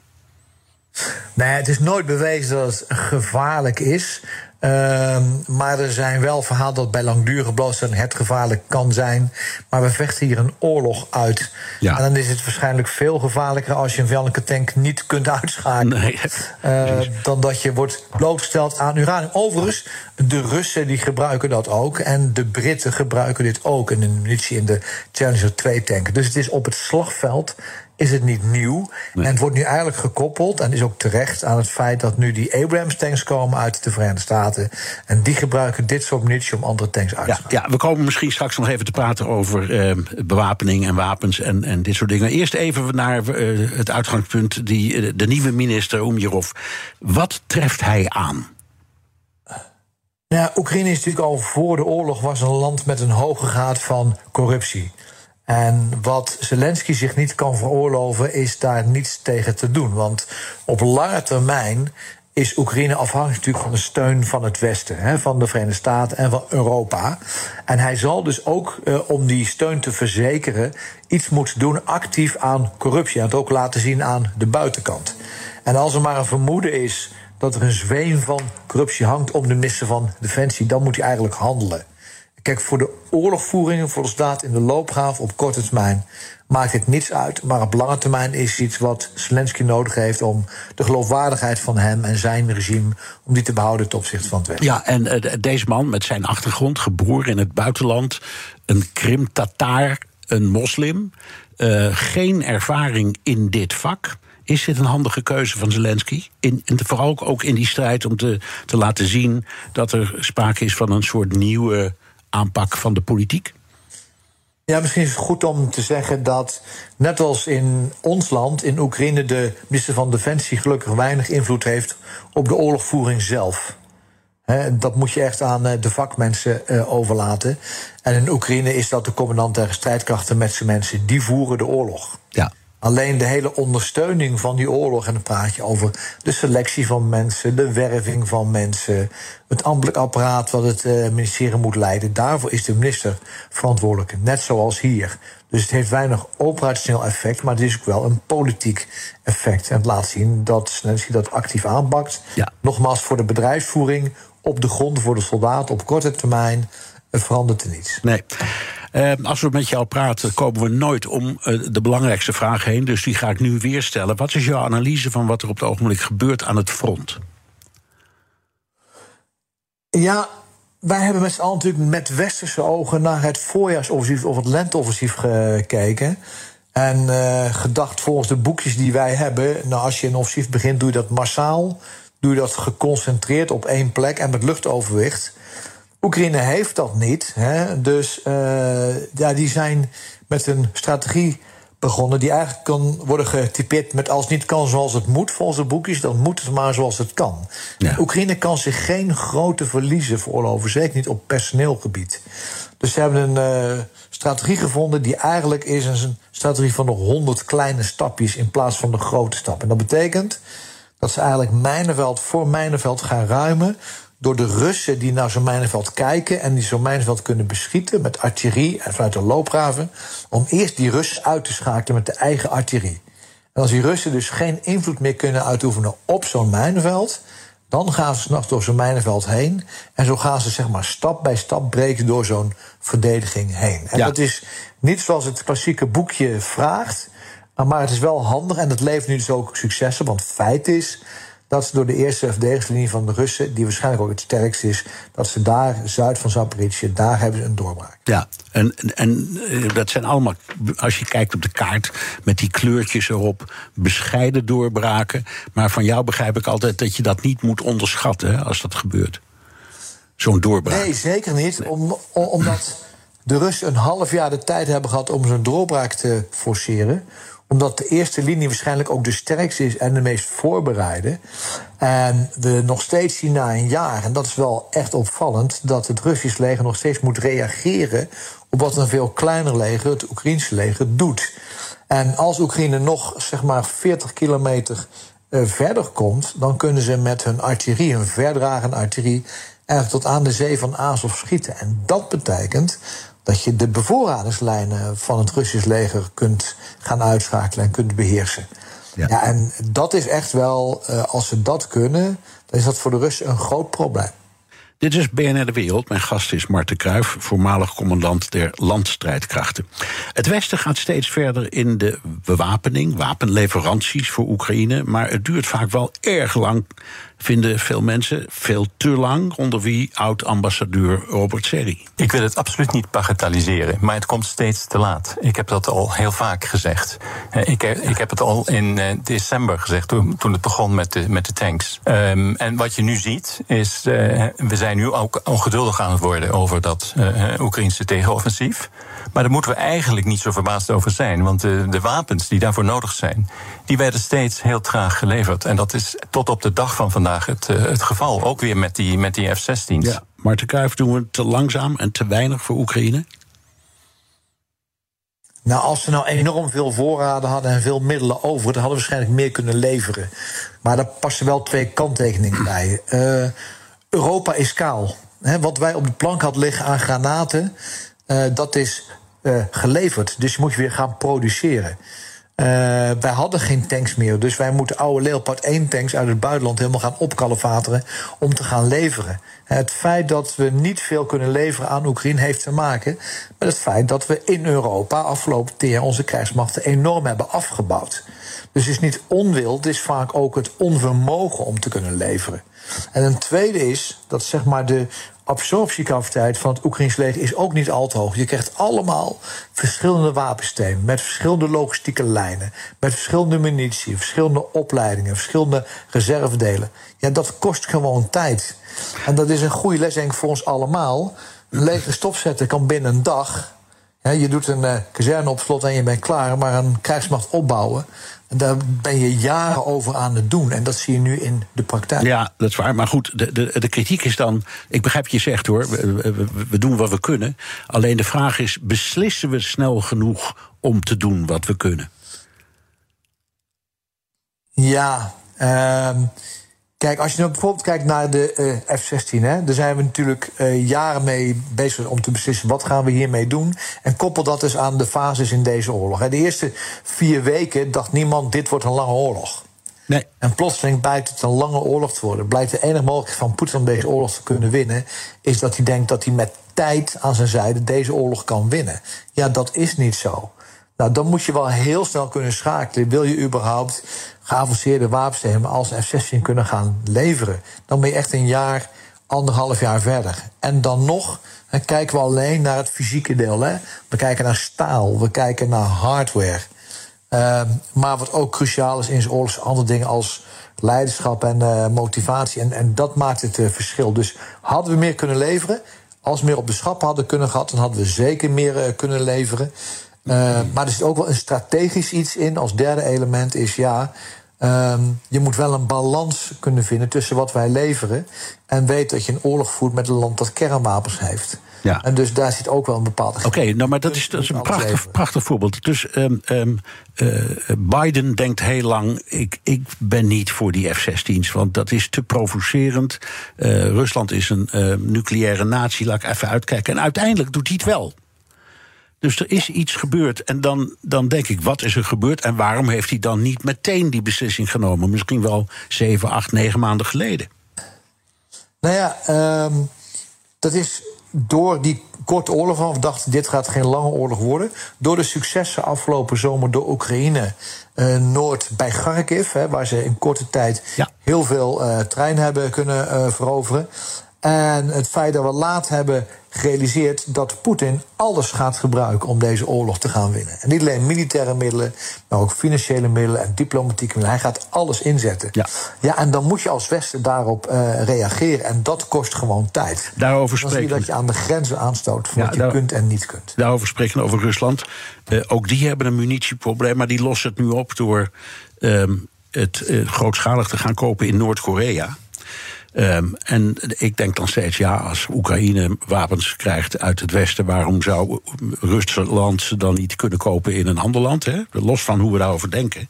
Nee, het is nooit bewezen dat het gevaarlijk is. Uh, maar er zijn wel verhalen dat bij langdurige blootstelling het gevaarlijk kan zijn. Maar we vechten hier een oorlog uit. Ja. En dan is het waarschijnlijk veel gevaarlijker als je een vijandelijke tank niet kunt uitschakelen. Nee. Uh, dan dat je wordt blootgesteld aan uranium. Overigens, de Russen die gebruiken dat ook. En de Britten gebruiken dit ook in de munitie in de Challenger 2 tanken. Dus het is op het slagveld is het niet nieuw. Nee. En het wordt nu eigenlijk gekoppeld, en is ook terecht, aan het feit dat nu die Abrams-tanks komen uit de Verenigde Staten. En die gebruiken dit soort munitie om andere tanks uit te ja, ja, we komen misschien straks nog even te praten over eh, bewapening en wapens en, en dit soort dingen. Eerst even naar uh, het uitgangspunt, die, uh, de nieuwe minister Umjerov. Wat treft hij aan? Nou, Oekraïne is natuurlijk al voor de oorlog was een land met een hoge graad van corruptie. En wat Zelensky zich niet kan veroorloven, is daar niets tegen te doen. Want op lange termijn is Oekraïne afhankelijk natuurlijk van de steun van het Westen, hè, van de Verenigde Staten en van Europa. En hij zal dus ook, uh, om die steun te verzekeren, iets moeten doen actief aan corruptie. En het ook laten zien aan de buitenkant. En als er maar een vermoeden is dat er een zweem van corruptie hangt om de minister van Defensie, dan moet hij eigenlijk handelen. Kijk, voor de oorlogvoeringen voor de staat in de loopgraaf op korte termijn maakt het niets uit. Maar op lange termijn is iets wat Zelensky nodig heeft om de geloofwaardigheid van hem en zijn regime om die te behouden ten opzichte van het Westen. Ja, en uh, deze man met zijn achtergrond, geboren in het buitenland, een Krim-Tataar, een moslim, uh, geen ervaring in dit vak. Is dit een handige keuze van Zelensky? In, in, vooral ook in die strijd om te, te laten zien dat er sprake is van een soort nieuwe aanpak van de politiek? Ja, misschien is het goed om te zeggen dat, net als in ons land, in Oekraïne, de minister van Defensie gelukkig weinig invloed heeft op de oorlogvoering zelf. He, dat moet je echt aan de vakmensen uh, overlaten. En in Oekraïne is dat de commandant der strijdkrachten met zijn mensen. Die voeren de oorlog. Ja. Alleen de hele ondersteuning van die oorlog, en dan praat je over de selectie van mensen, de werving van mensen, het ambtelijk apparaat wat het uh, ministerie moet leiden. Daarvoor is de minister verantwoordelijk, net zoals hier. Dus het heeft weinig operationeel effect, maar het is ook wel een politiek effect. En het laat zien dat Zelensky dat actief aanpakt. Ja. Nogmaals, voor de bedrijfsvoering op de grond, voor de soldaten op korte termijn, verandert er niets. Nee. Uh, als we met jou praten, komen we nooit om uh, de belangrijkste vraag heen. Dus die ga ik nu weer stellen. Wat is jouw analyse van wat er op het ogenblik gebeurt aan het front? Ja, wij hebben met z'n allen natuurlijk met westerse ogen naar het voorjaarsoffensief of het lenteoffensief gekeken. En uh, gedacht volgens de boekjes die wij hebben. Nou, als je een offensief begint, doe je dat massaal. Doe je dat geconcentreerd op één plek en met luchtoverwicht. Oekraïne heeft dat niet. Hè? Dus uh, ja, die zijn met een strategie begonnen die eigenlijk kan worden getypeerd met als het niet kan zoals het moet volgens de boekjes, dan moet het maar zoals het kan. Ja. Oekraïne kan zich geen grote verliezen veroorloven, zeker niet op personeelgebied. Dus ze hebben een uh, strategie gevonden die eigenlijk is een strategie van nog honderd kleine stapjes in plaats van de grote stap. En dat betekent dat ze eigenlijk mijnenveld voor mijnenveld gaan ruimen door de Russen die naar zo'n mijnenveld kijken en die zo'n mijnenveld kunnen beschieten met artillerie en vanuit de loopgraven, om eerst die Russen uit te schakelen met de eigen artillerie. En als die Russen dus geen invloed meer kunnen uitoefenen op zo'n mijnenveld, Dan gaan ze s'nachts door zo'n mijnenveld heen. En zo gaan ze zeg maar stap bij stap breken door zo'n verdediging heen. En Ja. dat is niet zoals het klassieke boekje vraagt. Maar het is wel handig en het levert nu dus ook successen. Want feit is dat ze door de eerste verdedigingslinie van de Russen... die waarschijnlijk ook het sterkst is... dat ze daar, zuid van Zaporizhzhia, daar hebben ze een doorbraak. Ja, en, en eh, dat zijn allemaal, als je kijkt op de kaart met die kleurtjes erop, bescheiden doorbraken. Maar van jou begrijp ik altijd dat je dat niet moet onderschatten hè, als dat gebeurt. Zo'n doorbraak. Nee, zeker niet. Om, omdat de Russen een half jaar de tijd hebben gehad om zo'n doorbraak te forceren. Omdat de eerste linie waarschijnlijk ook de sterkste is en de meest voorbereide. En we nog steeds zien na een jaar, en dat is wel echt opvallend, dat het Russisch leger nog steeds moet reageren op wat een veel kleiner leger, het Oekraïnse leger, doet. En als Oekraïne nog zeg maar 40 kilometer eh, verder komt, dan kunnen ze met hun artillerie, hun verdragende artillerie, eigenlijk tot aan de zee van Azov schieten. En dat betekent dat je de bevoorradingslijnen van het Russisch leger kunt gaan uitschakelen en kunt beheersen. Ja. en dat is echt wel, eh, als ze dat kunnen, dan is dat voor de Russen een groot probleem. Dit is BNR De Wereld. Mijn gast is Marten Kruijf, voormalig commandant der landstrijdkrachten. Het Westen gaat steeds verder in de bewapening, wapenleveranties voor Oekraïne. Maar het duurt vaak wel erg lang, vinden veel mensen. Veel te lang, onder wie oud-ambassadeur Robert Serri. Ik wil het absoluut niet bagatelliseren, maar het komt steeds te laat. Ik heb dat al heel vaak gezegd. Eh, Ik, heb- ik heb het al in eh, december gezegd, toen, toen het begon met de, met de tanks. Ehm, en wat je nu ziet, is. eh, we zijn nu ook ongeduldig aan het worden over dat eh, Oekraïnse tegenoffensief. Maar daar moeten we eigenlijk niet zo verbaasd over zijn. Want de wapens die daarvoor nodig zijn, die werden steeds heel traag geleverd. En dat is tot op de dag van vandaag het, eh, het geval. Ook weer met die, met die F-16's. Ja, Marten Kruijf, doen we het te langzaam en te weinig voor Oekraïne? Nou, als ze nou enorm veel voorraden hadden en veel middelen over, dan hadden we waarschijnlijk meer kunnen leveren. Maar daar passen wel twee kanttekeningen bij. Eh, Europa is kaal. Hè, wat wij op de plank hadden liggen aan granaten, eh, dat is eh, geleverd. Dus moet je weer gaan produceren. Eh, wij hadden geen tanks meer, dus wij moeten oude Leopard 1 tanks uit het buitenland helemaal gaan opkalefateren om te gaan leveren. Het feit dat we niet veel kunnen leveren aan Oekraïne heeft te maken met het feit dat we in Europa afgelopen jaar onze krijgsmachten enorm hebben afgebouwd. Dus het is niet onwil, het is vaak ook het onvermogen om te kunnen leveren. En een tweede is dat zeg maar de absorptiecapaciteit van het Oekraïns leger is ook niet al te hoog. Je krijgt allemaal verschillende wapensystemen met verschillende logistieke lijnen, met verschillende munitie, verschillende opleidingen, verschillende reservedelen. Ja, dat kost gewoon tijd. En dat is een goede les voor ons allemaal. Leger stopzetten kan binnen een dag. Je doet een eh, kazerne op slot en je bent klaar, maar een krijgsmacht opbouwen. En daar ben je jaren over aan het doen. En dat zie je nu in de praktijk. Ja, dat is waar. Maar goed, de, de, de kritiek is dan. Ik begrijp wat je zegt hoor. We, we, we doen wat we kunnen. Alleen de vraag is: beslissen we snel genoeg om te doen wat we kunnen? Ja, ehm, kijk, als je nou bijvoorbeeld kijkt naar de eh, F-16, hè, daar zijn we natuurlijk eh, jaren mee bezig om te beslissen wat gaan we hiermee doen. En koppel dat dus aan de fases in deze oorlog. Hè. De eerste vier weken dacht niemand: dit wordt een lange oorlog. Nee. En plotseling blijkt het een lange oorlog te worden. Blijkt de enige mogelijkheid van Poetin om deze oorlog te kunnen winnen, is dat hij denkt dat hij met tijd aan zijn zijde deze oorlog kan winnen. Ja, dat is niet zo. Nou, dan moet je wel heel snel kunnen schakelen. Wil je überhaupt geavanceerde wapensystemen als F-16 kunnen gaan leveren? Dan ben je echt een jaar, anderhalf jaar verder. En dan nog hè, kijken we alleen naar het fysieke deel. Hè? We kijken naar staal, we kijken naar hardware. Ehm, maar wat ook cruciaal is in zijn andere dingen als leiderschap en eh, motivatie. En, en dat maakt het eh, verschil. Dus hadden we meer kunnen leveren, als we meer op de schappen hadden kunnen gehad, dan hadden we zeker meer eh, kunnen leveren. Eh, maar er zit ook wel een strategisch iets in. Als derde element is ja. ehm, je moet wel een balans kunnen vinden tussen wat wij leveren. en weet dat je een oorlog voert met een land dat kernwapens heeft. Ja. En dus daar zit ook wel een bepaalde. Oké, nou, maar dat is, dat is een prachtig, prachtig voorbeeld. Dus eh, Biden denkt heel lang: ik, ik ben niet voor die F-16's, want dat is te provocerend. Eh, Rusland is een nucleaire natie, laat ik even uitkijken. En uiteindelijk doet hij het wel. Dus er is iets gebeurd. En dan, dan denk ik, wat is er gebeurd? En waarom heeft hij dan niet meteen die beslissing genomen? Misschien wel zeven, acht, negen maanden geleden. Nou ja, ehm, dat is door die korte oorlog van, we dachten dit gaat geen lange oorlog worden. Door de successen afgelopen zomer door Oekraïne, eh, Noord bij Kharkiv, hè, waar ze in korte tijd heel veel eh, treinen hebben kunnen eh, veroveren. En het feit dat we laat hebben gerealiseerd dat Poetin alles gaat gebruiken om deze oorlog te gaan winnen. En niet alleen militaire middelen, maar ook financiële middelen en diplomatieke middelen. Hij gaat alles inzetten. Ja, ja en dan moet je als Westen daarop eh, reageren. En dat kost gewoon tijd. Daarover dan zie je spreken. dat je aan de grenzen aanstoot van wat je daar- kunt en niet kunt. Daarover spreken over Rusland. Eh, ook die hebben een munitieprobleem, maar die lossen het nu op door ehm, het eh, grootschalig te gaan kopen in Noord-Korea. Ehm, en ik denk dan steeds, ja, als Oekraïne wapens krijgt uit het Westen, waarom zou Rusland ze dan niet kunnen kopen in een ander land? Hè? Los van hoe we daarover denken.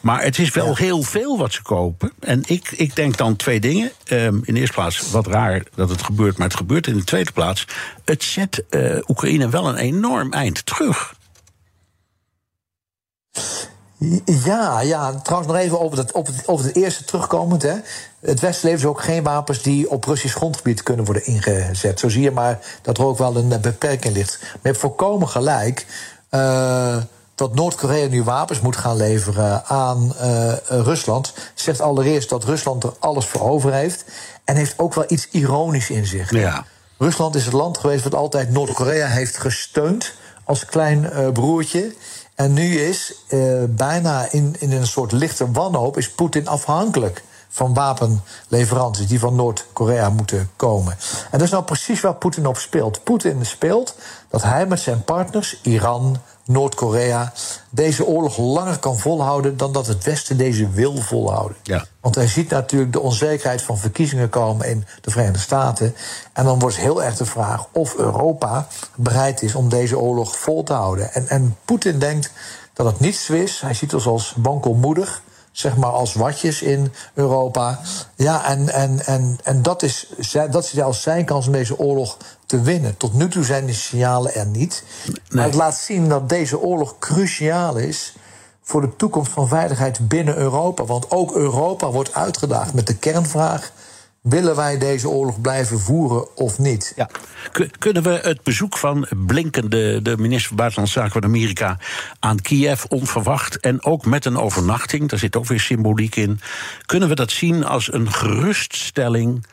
Maar het is wel heel veel wat ze kopen. En ik, ik denk dan twee dingen. Ehm, in de eerste plaats, wat raar dat het gebeurt, maar het gebeurt. In de tweede plaats, het zet eh, Oekraïne wel een enorm eind terug. Ja, ja, trouwens nog even over het, op het, over het eerste terugkomend. Hè. Het Westen levert ook geen wapens die op Russisch grondgebied kunnen worden ingezet. Zo zie je maar dat er ook wel een beperking ligt. Maar je hebt volkomen gelijk eh, dat Noord-Korea nu wapens moet gaan leveren aan eh, Rusland. Zegt allereerst dat Rusland er alles voor over heeft. En heeft ook wel iets ironisch in zich. Ja. Rusland is het land geweest wat altijd Noord-Korea heeft gesteund als klein eh, broertje. En nu is bijna in, in een soort lichte wanhoop is Poetin afhankelijk van wapenleveranties die van Noord-Korea moeten komen. En dat is nou precies waar Poetin op speelt. Poetin speelt dat hij met zijn partners, Iran, Noord-Korea, deze oorlog langer kan volhouden dan dat het Westen deze wil volhouden. Ja. Want hij ziet natuurlijk de onzekerheid van verkiezingen komen in de Verenigde Staten. En dan wordt heel erg de vraag of Europa bereid is om deze oorlog vol te houden. En, en Poetin denkt dat het niet zo is. Hij ziet ons als wankelmoedig, zeg maar als watjes in Europa. Ja, en, en, en, en dat, is, dat is als zijn kans om deze oorlog te winnen. Tot nu toe zijn die signalen er niet. Maar het laat zien dat deze oorlog cruciaal is voor de toekomst van veiligheid binnen Europa. Want ook Europa wordt uitgedaagd met de kernvraag: willen wij deze oorlog blijven voeren of niet? Ja. Kun- Kunnen we het bezoek van Blinken, de, de minister van Buitenlandse Zaken van Amerika, aan Kiev onverwacht en ook met een overnachting, daar zit ook weer symboliek in, kunnen we dat zien als een geruststelling?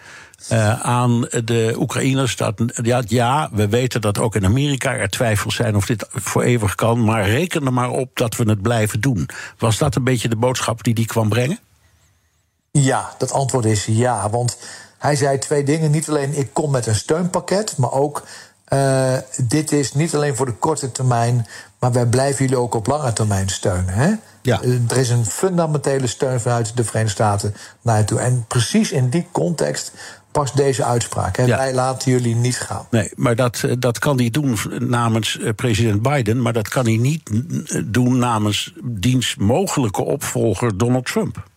eh, aan de Oekraïners dat ja, ja, we weten dat ook in Amerika er twijfels zijn of dit voor eeuwig kan, maar reken er maar op dat we het blijven doen. Was dat een beetje de boodschap die die kwam brengen? Ja, dat antwoord is ja. Want hij zei twee dingen. Niet alleen ik kom met een steunpakket, maar ook eh, dit is niet alleen voor de korte termijn, maar wij blijven jullie ook op lange termijn steunen. Hè? Ja. Eh, Er is een fundamentele steun vanuit de Verenigde Staten naar je toe. En precies in die context past deze uitspraak. Hè? Ja. Wij laten jullie niet gaan. Nee, maar dat, eh, dat kan hij doen namens president Biden, maar dat kan hij niet doen namens diens mogelijke opvolger Donald Trump.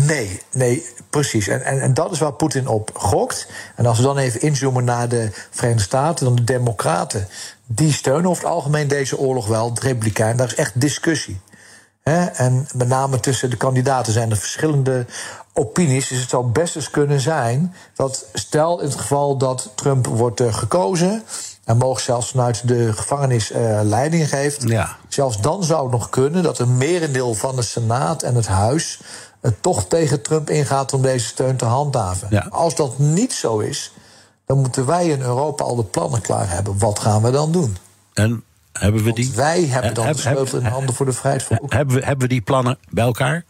Nee, nee, precies. En, en, en dat is waar Poetin op gokt. En als we dan even inzoomen naar de Verenigde Staten, dan de Democraten. Die steunen over het algemeen deze oorlog wel. De Republikeinen, daar is echt discussie. En met name tussen de kandidaten zijn er verschillende opinies. Dus het zou best eens kunnen zijn dat, stel in het geval dat Trump wordt eh, gekozen. en mogelijk zelfs vanuit de gevangenis eh, leiding geeft. Ja. Zelfs dan zou het nog kunnen dat een merendeel van de Senaat en het Huis. Het toch tegen Trump ingaat om deze steun te handhaven. Ja. Als dat niet zo is, dan moeten wij in Europa al de plannen klaar hebben. Wat gaan we dan doen? En hebben we die? Wij hebben dan Heb- de sleutel in handen voor de vrijheid van Hebben we, hebben we die plannen bij elkaar?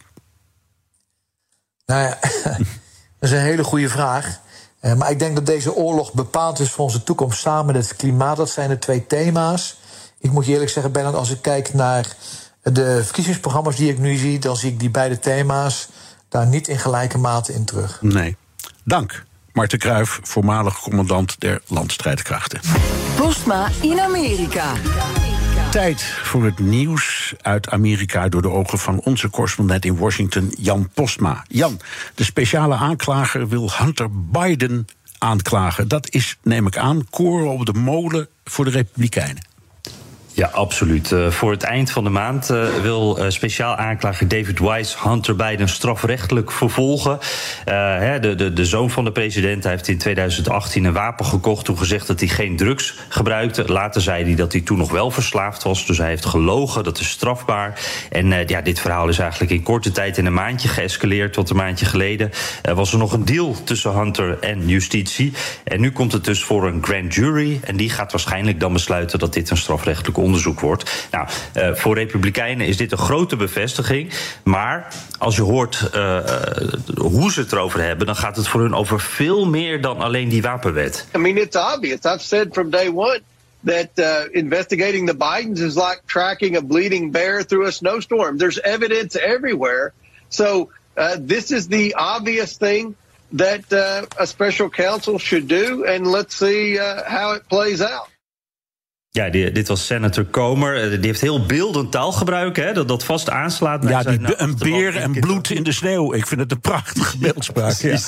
Nou ja, (laughs) dat is een hele goede vraag. Eh, maar ik denk dat deze oorlog bepaald is voor onze toekomst samen met het klimaat. Dat zijn de twee thema's. Ik moet je eerlijk zeggen, Bernard, als ik kijk naar de verkiezingsprogramma's die ik nu zie, dan zie ik die beide thema's daar niet in gelijke mate in terug. Nee. Dank. Marten Kruijf, voormalig commandant der landstrijdkrachten. Postma in Amerika. Tijd voor het nieuws uit Amerika door de ogen van onze correspondent in Washington, Jan Postma. Jan, de speciale aanklager wil Hunter Biden aanklagen. Dat is, neem ik aan, koren op de molen voor de Republikeinen. Ja, absoluut. Uh, voor het eind van de maand uh, wil uh, speciaal aanklager David Weiss Hunter Biden strafrechtelijk vervolgen. Hè, de, de, de zoon van de president heeft in 2018 een wapen gekocht. Toen gezegd dat hij geen drugs gebruikte. Later zei hij dat hij toen nog wel verslaafd was. Dus hij heeft gelogen. Dat is strafbaar. En ja, dit verhaal is eigenlijk in korte tijd in een maandje geëscaleerd. Tot een maandje geleden was er nog een deal tussen Hunter en justitie. En nu komt het dus voor een grand jury. En die gaat waarschijnlijk dan besluiten dat dit een strafrechtelijk onderzoek wordt. Nou, uh, voor Republikeinen is dit een grote bevestiging. Maar als je hoort uh, hoe ze het erover hebben, dan gaat het voor hun over veel meer dan alleen die wapenwet. I mean, it's obvious. I've said from day one. That uh, investigating the Bidens is like tracking a bleeding bear through a snowstorm. There's evidence everywhere. So uh, this is the obvious thing that uh, a special counsel should do, and let's see how it plays out. Ja, die, dit was senator Comer. Eh, die heeft heel beeldend taalgebruik, hè, dat dat vast aanslaat. Ja, die, nou, een beer en bloed in de sneeuw. Ik vind het een prachtige beeldspraak. Ja,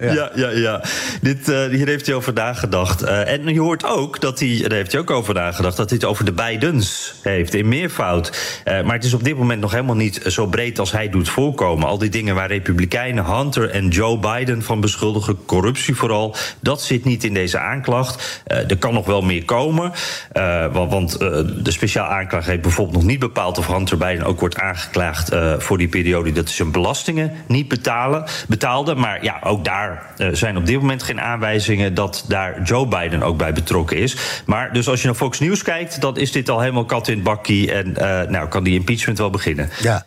ja. ja, ja, ja. Dit, uh, hier heeft hij over nagedacht. Uh, en je hoort ook dat hij, daar heeft hij ook over nagedacht... dat hij het over de Bidens heeft, in meervoud. Uh, maar het is op dit moment nog helemaal niet zo breed als hij doet voorkomen. Al die dingen waar Republikeinen Hunter en Joe Biden van beschuldigen... corruptie vooral, dat zit niet in deze aanklacht. er kan nog wel meer komen... Uh, want, uh, de speciaal aanklager heeft bijvoorbeeld nog niet bepaald of Hunter Biden ook wordt aangeklaagd uh, voor die periode dat hij zijn belastingen niet betalen, betaalde. Maar ja, ook daar zijn op dit moment geen aanwijzingen dat daar Joe Biden ook bij betrokken is. Maar dus als je naar Fox News kijkt, dan is dit al helemaal kat in het bakkie en nou kan die impeachment wel beginnen. Ja.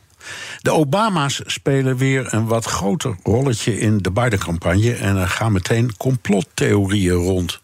De Obama's spelen weer een wat groter rolletje in de Biden-campagne en er gaan meteen complottheorieën rond.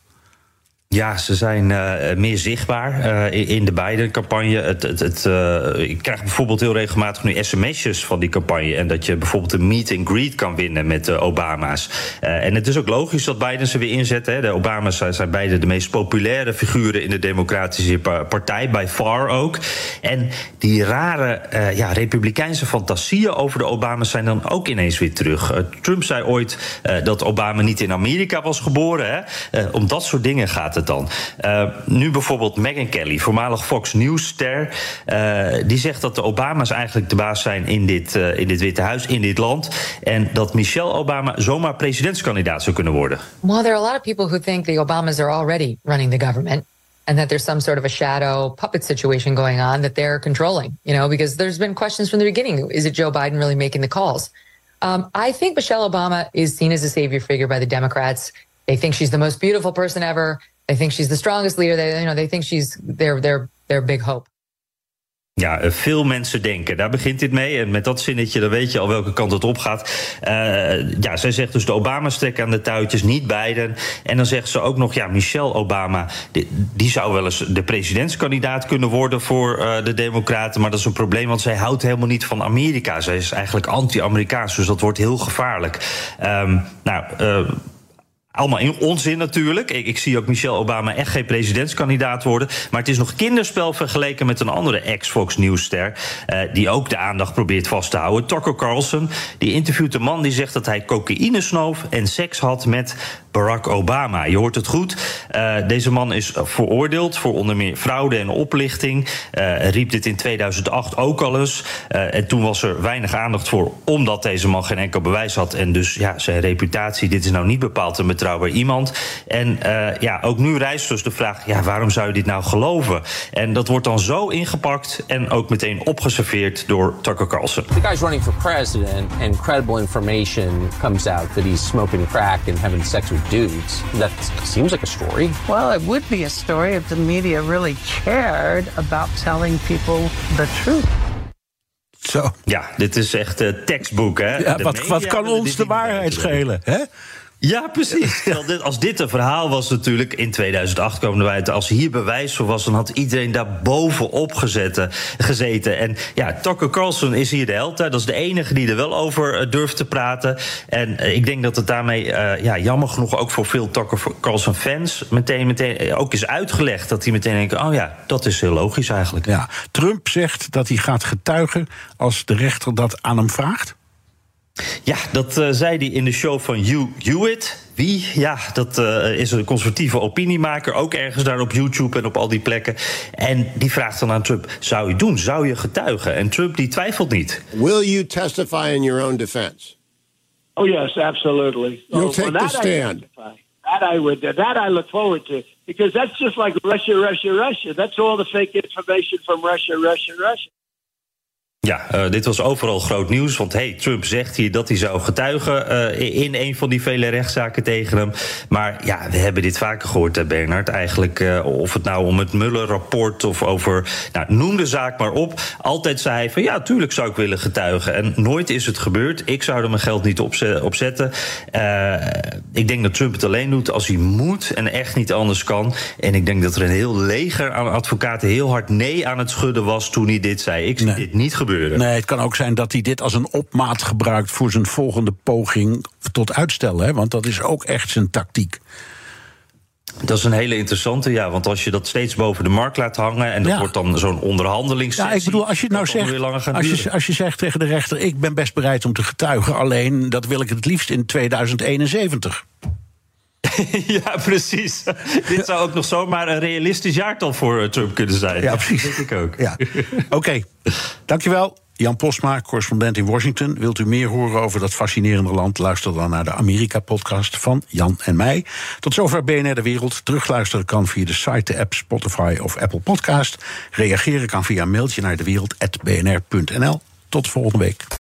Ja, ze zijn uh, meer zichtbaar uh, in de Biden-campagne. Het, het, het, uh, ik krijg bijvoorbeeld heel regelmatig nu sms'jes van die campagne. En dat je bijvoorbeeld een meet and greet kan winnen met de Obama's. en het is ook logisch dat Biden ze weer inzet. Hè. De Obama's zijn, zijn beide de meest populaire figuren in de Democratische Partij, by far ook. En die rare ja, republikeinse fantasieën over de Obama's zijn dan ook ineens weer terug. Trump zei ooit dat Obama niet in Amerika was geboren. Hè. om dat soort dingen gaat het dan? Uh, nu bijvoorbeeld Megyn Kelly, voormalig Fox News-ster. Uh, die zegt dat de Obama's eigenlijk de baas zijn in dit, uh, in dit Witte Huis, in dit land. En dat Michelle Obama zomaar presidentskandidaat zou kunnen worden. Well, there are a lot of people who think the Obamas are already running the government. and that there's some sort of a shadow puppet situation going on that they're controlling, you know, because there's been questions from the beginning. Is it Joe Biden really making the calls? Um, I think Michelle Obama is seen as a savior figure by the Democrats. They think she's the most beautiful person ever. They think she's the strongest leader. They, you know, they think she's their their their big hope. Ja, eh, veel mensen denken. Daar begint dit mee. En met dat zinnetje, dan weet je al welke kant het op gaat. Uh, ja, zij zegt dus de Obama's trekken aan de touwtjes, niet Biden. En dan zegt ze ook nog, ja, Michelle Obama... die, zou wel eens de presidentskandidaat kunnen worden voor uh, de Democraten. Maar dat is een probleem, want zij houdt helemaal niet van Amerika. Zij is eigenlijk anti-Amerikaans, dus dat wordt heel gevaarlijk. Um, nou... allemaal in onzin natuurlijk. Ik, ik, zie ook Michelle Obama echt geen presidentskandidaat worden. Maar het is nog kinderspel vergeleken met een andere ex-Fox News-ster... Uh, die ook de aandacht probeert vast te houden. Tucker Carlson, die interviewt een man die zegt dat hij cocaïne snoof... en seks had met Barack Obama. Je hoort het goed. Uh, deze man is veroordeeld voor onder meer fraude en oplichting. Uh, riep dit in 2008 ook al eens. Uh, en toen was er weinig aandacht voor, omdat deze man geen enkel bewijs had. En dus ja, zijn reputatie, dit is nou niet bepaald een betrouwbaar iemand. En ja, ook nu rijst dus de vraag: ja, waarom zou je dit nou geloven? En dat wordt dan zo ingepakt en ook meteen opgeserveerd door Tucker Carlson. The guy's running for president, and credible information comes out that he's smoking crack and having sex with dudes. That seems like a story. Well, it would be a story if the media really cared about telling people the truth. Zo. Ja, dit is echt uh, tekstboek, hè? Ja, wat, wat kan ons de waarheid schelen, hè? Ja, precies. (laughs) Als dit een verhaal was natuurlijk, in 2008 komen wij uit... als hier bewijs voor was, dan had iedereen daar bovenop gezeten, gezeten. En ja, Tucker Carlson is hier de held. Dat is de enige die er wel over eh, durft te praten. En eh, ik denk dat het daarmee, uh, ja, jammer genoeg ook voor veel Tucker Carlson fans... meteen, meteen ook is uitgelegd dat die meteen denken... oh ja, dat is heel logisch eigenlijk. Ja, Trump zegt dat hij gaat getuigen als de rechter dat aan hem vraagt. Ja, dat uh, zei hij in de show van Hugh Hewitt. Wie? Ja, dat uh, is een conservatieve opiniemaker. Ook ergens daar op YouTube en op al die plekken. En die vraagt dan aan Trump: zou je doen? Zou je getuigen? En Trump die twijfelt niet. Will you testify in your own defense? Oh yes, absolutely. You'll oh, take well, the stand. That I would. That I look forward to because that's just like Russia, Russia, Russia. That's all the fake information from Russia, Russia, Russia. Ja, uh, dit was overal groot nieuws. Want hey, Trump zegt hier dat hij zou getuigen uh, in een van die vele rechtszaken tegen hem. Maar ja, we hebben dit vaker gehoord, hè, Bernard. Eigenlijk, uh, of het nou om het Mueller-rapport of over. Nou, noem de zaak maar op. Altijd zei hij van ja, tuurlijk zou ik willen getuigen. En nooit is het gebeurd. Ik zou er mijn geld niet op, op zetten. ik denk dat Trump het alleen doet als hij moet en echt niet anders kan. En ik denk dat er een heel leger aan advocaten heel hard nee aan het schudden was toen hij dit zei. Ik zie nee. dit niet gebeuren. Nee, het kan ook zijn dat hij dit als een opmaat gebruikt voor zijn volgende poging tot uitstel. Hè? Want dat is ook echt zijn tactiek. Dat is een hele interessante, ja. Want als je dat steeds boven de markt laat hangen... en dat ja. wordt dan zo'n onderhandelingssessie... Ja, ik bedoel, als je nou zegt, als je, als je zegt tegen de rechter... ik ben best bereid om te getuigen... alleen dat wil ik het liefst in 2071. (laughs) ja, precies. (laughs) Dit zou ook nog zomaar een realistisch jaartal voor Trump kunnen zijn. Ja, precies. Dat denk ik ook. Ja. (laughs) Oké, okay. dankjewel. Jan Postma, correspondent in Washington. Wilt u meer horen over dat fascinerende land? Luister dan naar de Amerika-podcast van Jan en mij. Tot zover BNR De Wereld. Terugluisteren kan via de site, de app, Spotify of Apple Podcast. Reageren kan via een mailtje naar dewereld.bnr.nl. Tot volgende week.